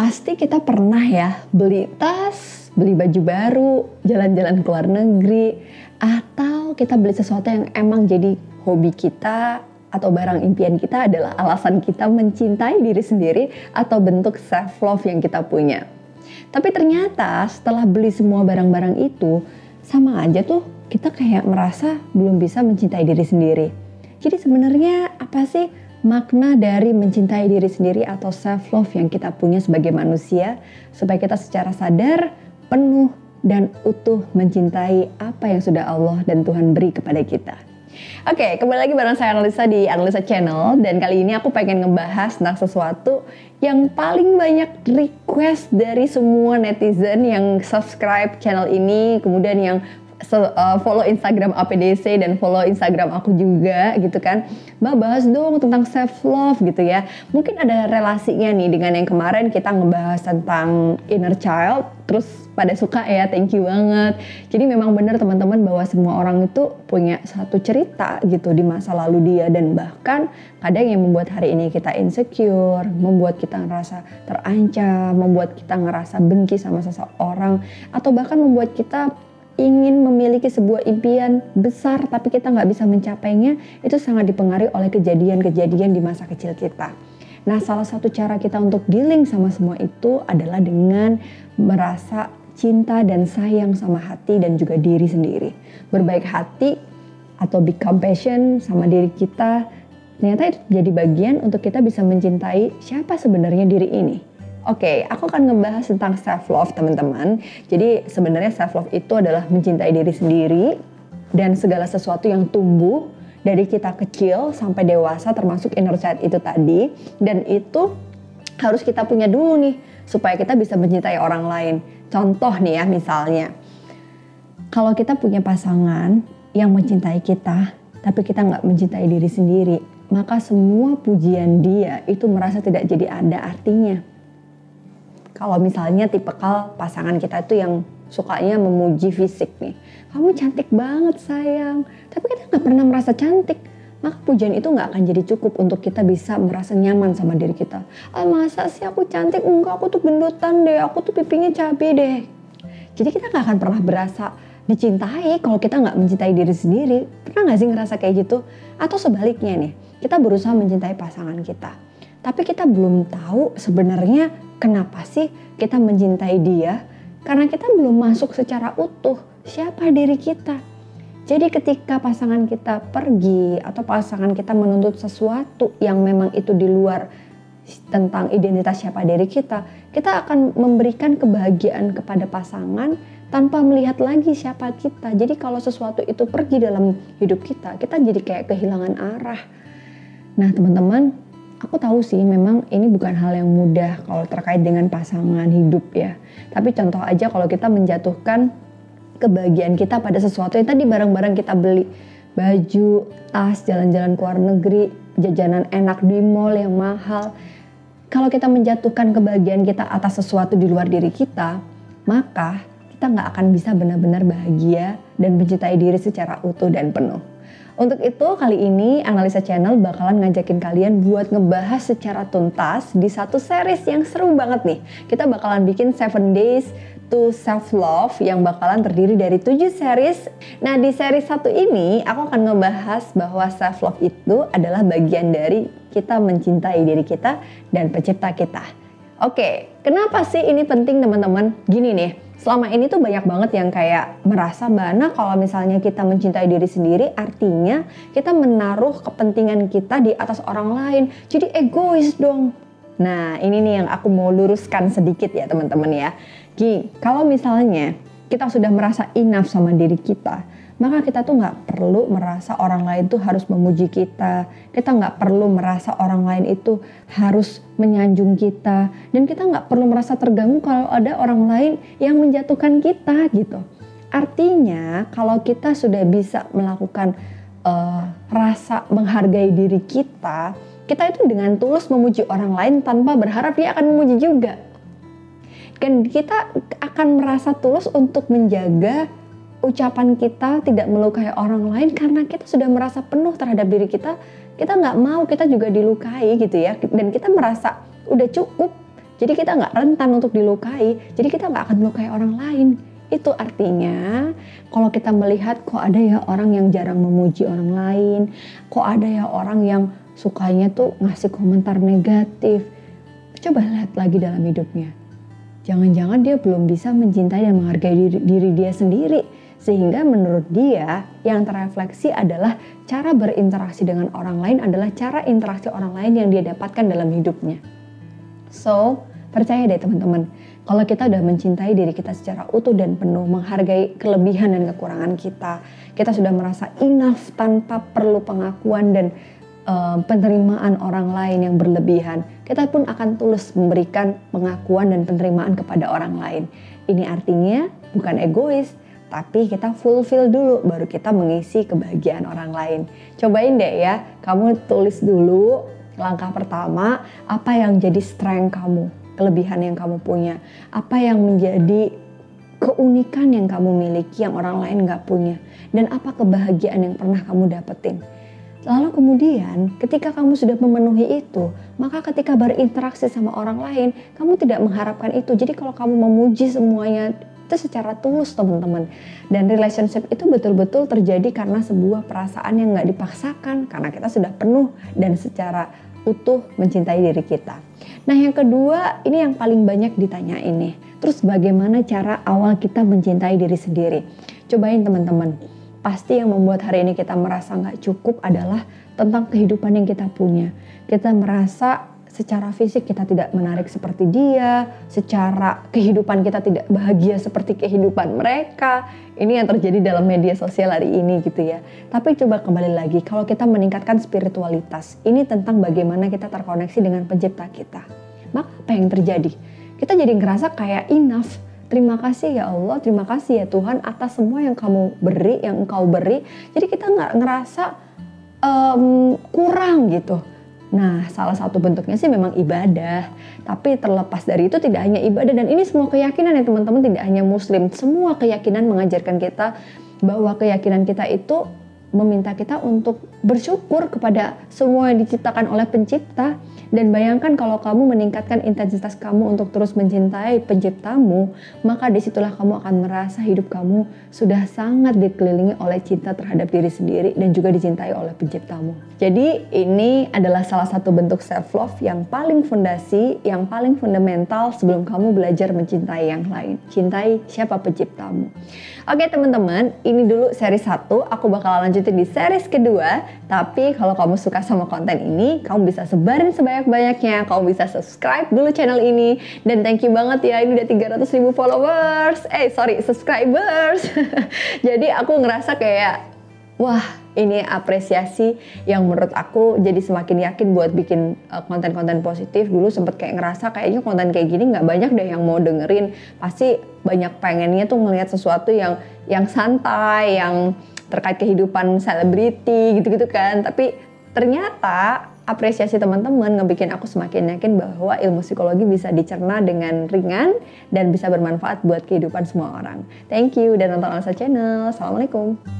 Pasti kita pernah ya beli tas, beli baju baru, jalan-jalan ke luar negeri, atau kita beli sesuatu yang emang jadi hobi kita atau barang impian kita adalah alasan kita mencintai diri sendiri atau bentuk self love yang kita punya. Tapi ternyata setelah beli semua barang-barang itu sama aja tuh kita kayak merasa belum bisa mencintai diri sendiri. Jadi sebenarnya apa sih makna dari mencintai diri sendiri atau self love yang kita punya sebagai manusia supaya kita secara sadar, penuh dan utuh mencintai apa yang sudah Allah dan Tuhan beri kepada kita. Oke, kembali lagi bareng saya Analisa di Analisa Channel dan kali ini aku pengen ngebahas tentang sesuatu yang paling banyak request dari semua netizen yang subscribe channel ini, kemudian yang uh, follow Instagram APDC dan follow Instagram aku juga gitu kan. Mbak bahas dong tentang self love gitu ya. Mungkin ada relasinya nih dengan yang kemarin kita ngebahas tentang inner child terus pada suka ya thank you banget jadi memang benar teman-teman bahwa semua orang itu punya satu cerita gitu di masa lalu dia dan bahkan kadang yang membuat hari ini kita insecure membuat kita ngerasa terancam membuat kita ngerasa benci sama seseorang atau bahkan membuat kita ingin memiliki sebuah impian besar tapi kita nggak bisa mencapainya itu sangat dipengaruhi oleh kejadian-kejadian di masa kecil kita. Nah salah satu cara kita untuk dealing sama semua itu adalah dengan merasa cinta dan sayang sama hati dan juga diri sendiri. Berbaik hati atau be compassion sama diri kita ternyata jadi bagian untuk kita bisa mencintai siapa sebenarnya diri ini. Oke, okay, aku akan ngebahas tentang self love teman-teman. Jadi sebenarnya self love itu adalah mencintai diri sendiri dan segala sesuatu yang tumbuh dari kita kecil sampai dewasa termasuk inner child itu tadi dan itu harus kita punya dulu nih supaya kita bisa mencintai orang lain. Contoh nih ya misalnya, kalau kita punya pasangan yang mencintai kita, tapi kita nggak mencintai diri sendiri, maka semua pujian dia itu merasa tidak jadi ada artinya kalau misalnya tipikal pasangan kita itu yang sukanya memuji fisik nih. Kamu cantik banget sayang. Tapi kita nggak pernah merasa cantik. Maka pujian itu nggak akan jadi cukup untuk kita bisa merasa nyaman sama diri kita. Ah masa sih aku cantik? Enggak, aku tuh gendutan deh. Aku tuh pipinya cabai deh. Jadi kita nggak akan pernah berasa dicintai kalau kita nggak mencintai diri sendiri. Pernah nggak sih ngerasa kayak gitu? Atau sebaliknya nih, kita berusaha mencintai pasangan kita. Tapi kita belum tahu sebenarnya Kenapa sih kita mencintai dia? Karena kita belum masuk secara utuh siapa diri kita. Jadi ketika pasangan kita pergi atau pasangan kita menuntut sesuatu yang memang itu di luar tentang identitas siapa diri kita, kita akan memberikan kebahagiaan kepada pasangan tanpa melihat lagi siapa kita. Jadi kalau sesuatu itu pergi dalam hidup kita, kita jadi kayak kehilangan arah. Nah, teman-teman, aku tahu sih memang ini bukan hal yang mudah kalau terkait dengan pasangan hidup ya. Tapi contoh aja kalau kita menjatuhkan kebahagiaan kita pada sesuatu yang tadi barang-barang kita beli. Baju, tas, jalan-jalan ke luar negeri, jajanan enak di mall yang mahal. Kalau kita menjatuhkan kebahagiaan kita atas sesuatu di luar diri kita, maka kita nggak akan bisa benar-benar bahagia dan mencintai diri secara utuh dan penuh. Untuk itu kali ini Analisa Channel bakalan ngajakin kalian buat ngebahas secara tuntas di satu series yang seru banget nih. Kita bakalan bikin 7 Days to Self Love yang bakalan terdiri dari 7 series. Nah di series satu ini aku akan ngebahas bahwa self love itu adalah bagian dari kita mencintai diri kita dan pencipta kita. Oke, kenapa sih ini penting teman-teman? Gini nih, selama ini tuh banyak banget yang kayak merasa mana kalau misalnya kita mencintai diri sendiri artinya kita menaruh kepentingan kita di atas orang lain. Jadi egois dong. Nah ini nih yang aku mau luruskan sedikit ya teman-teman ya. Gini, kalau misalnya kita sudah merasa enough sama diri kita maka kita tuh nggak perlu merasa orang lain tuh harus memuji kita. Kita nggak perlu merasa orang lain itu harus menyanjung kita. Dan kita nggak perlu merasa terganggu kalau ada orang lain yang menjatuhkan kita gitu. Artinya kalau kita sudah bisa melakukan uh, rasa menghargai diri kita, kita itu dengan tulus memuji orang lain tanpa berharap dia akan memuji juga. Dan kita akan merasa tulus untuk menjaga ucapan kita tidak melukai orang lain karena kita sudah merasa penuh terhadap diri kita kita nggak mau kita juga dilukai gitu ya dan kita merasa udah cukup Jadi kita nggak rentan untuk dilukai. Jadi kita nggak akan melukai orang lain. Itu artinya kalau kita melihat kok ada ya orang yang jarang memuji orang lain, kok ada ya orang yang sukanya tuh ngasih komentar negatif. Coba lihat lagi dalam hidupnya. Jangan-jangan dia belum bisa mencintai dan menghargai diri, diri dia sendiri. Sehingga menurut dia yang terrefleksi adalah cara berinteraksi dengan orang lain adalah cara interaksi orang lain yang dia dapatkan dalam hidupnya. So, percaya deh teman-teman, kalau kita udah mencintai diri kita secara utuh dan penuh, menghargai kelebihan dan kekurangan kita, kita sudah merasa enough tanpa perlu pengakuan dan uh, penerimaan orang lain yang berlebihan, kita pun akan tulus memberikan pengakuan dan penerimaan kepada orang lain. Ini artinya bukan egois, tapi kita fulfill dulu baru kita mengisi kebahagiaan orang lain. Cobain deh ya, kamu tulis dulu Langkah pertama, apa yang jadi strength kamu, kelebihan yang kamu punya, apa yang menjadi keunikan yang kamu miliki yang orang lain nggak punya, dan apa kebahagiaan yang pernah kamu dapetin. Lalu kemudian ketika kamu sudah memenuhi itu, maka ketika berinteraksi sama orang lain, kamu tidak mengharapkan itu. Jadi kalau kamu memuji semuanya itu secara tulus teman-teman dan relationship itu betul-betul terjadi karena sebuah perasaan yang nggak dipaksakan karena kita sudah penuh dan secara utuh mencintai diri kita. Nah yang kedua ini yang paling banyak ditanya ini. Terus bagaimana cara awal kita mencintai diri sendiri? Cobain teman-teman. Pasti yang membuat hari ini kita merasa nggak cukup adalah tentang kehidupan yang kita punya. Kita merasa secara fisik kita tidak menarik seperti dia, secara kehidupan kita tidak bahagia seperti kehidupan mereka. Ini yang terjadi dalam media sosial hari ini gitu ya. Tapi coba kembali lagi, kalau kita meningkatkan spiritualitas, ini tentang bagaimana kita terkoneksi dengan pencipta kita. Maka apa yang terjadi? Kita jadi ngerasa kayak enough. Terima kasih ya Allah, terima kasih ya Tuhan atas semua yang kamu beri, yang engkau beri. Jadi kita nggak ngerasa um, kurang gitu Nah, salah satu bentuknya sih memang ibadah. Tapi terlepas dari itu tidak hanya ibadah dan ini semua keyakinan ya teman-teman tidak hanya muslim. Semua keyakinan mengajarkan kita bahwa keyakinan kita itu meminta kita untuk bersyukur kepada semua yang diciptakan oleh pencipta dan bayangkan kalau kamu meningkatkan intensitas kamu untuk terus mencintai penciptamu, maka di situlah kamu akan merasa hidup kamu sudah sangat dikelilingi oleh cinta terhadap diri sendiri dan juga dicintai oleh penciptamu. Jadi ini adalah salah satu bentuk self love yang paling fondasi, yang paling fundamental sebelum kamu belajar mencintai yang lain. Cintai siapa penciptamu. Oke teman-teman, ini dulu seri 1. Aku bakal lanjutin di series kedua. Tapi kalau kamu suka sama konten ini, kamu bisa sebarin sebanyak-banyaknya. Kamu bisa subscribe dulu channel ini. Dan thank you banget ya, ini udah 300 ribu followers. Eh sorry, subscribers. Jadi aku ngerasa kayak, wah ini apresiasi yang menurut aku jadi semakin yakin buat bikin uh, konten-konten positif dulu sempet kayak ngerasa kayaknya konten kayak gini nggak banyak deh yang mau dengerin pasti banyak pengennya tuh ngelihat sesuatu yang yang santai yang terkait kehidupan selebriti gitu-gitu kan tapi ternyata apresiasi teman-teman ngebikin aku semakin yakin bahwa ilmu psikologi bisa dicerna dengan ringan dan bisa bermanfaat buat kehidupan semua orang. Thank you dan nonton Alsa Channel. Assalamualaikum.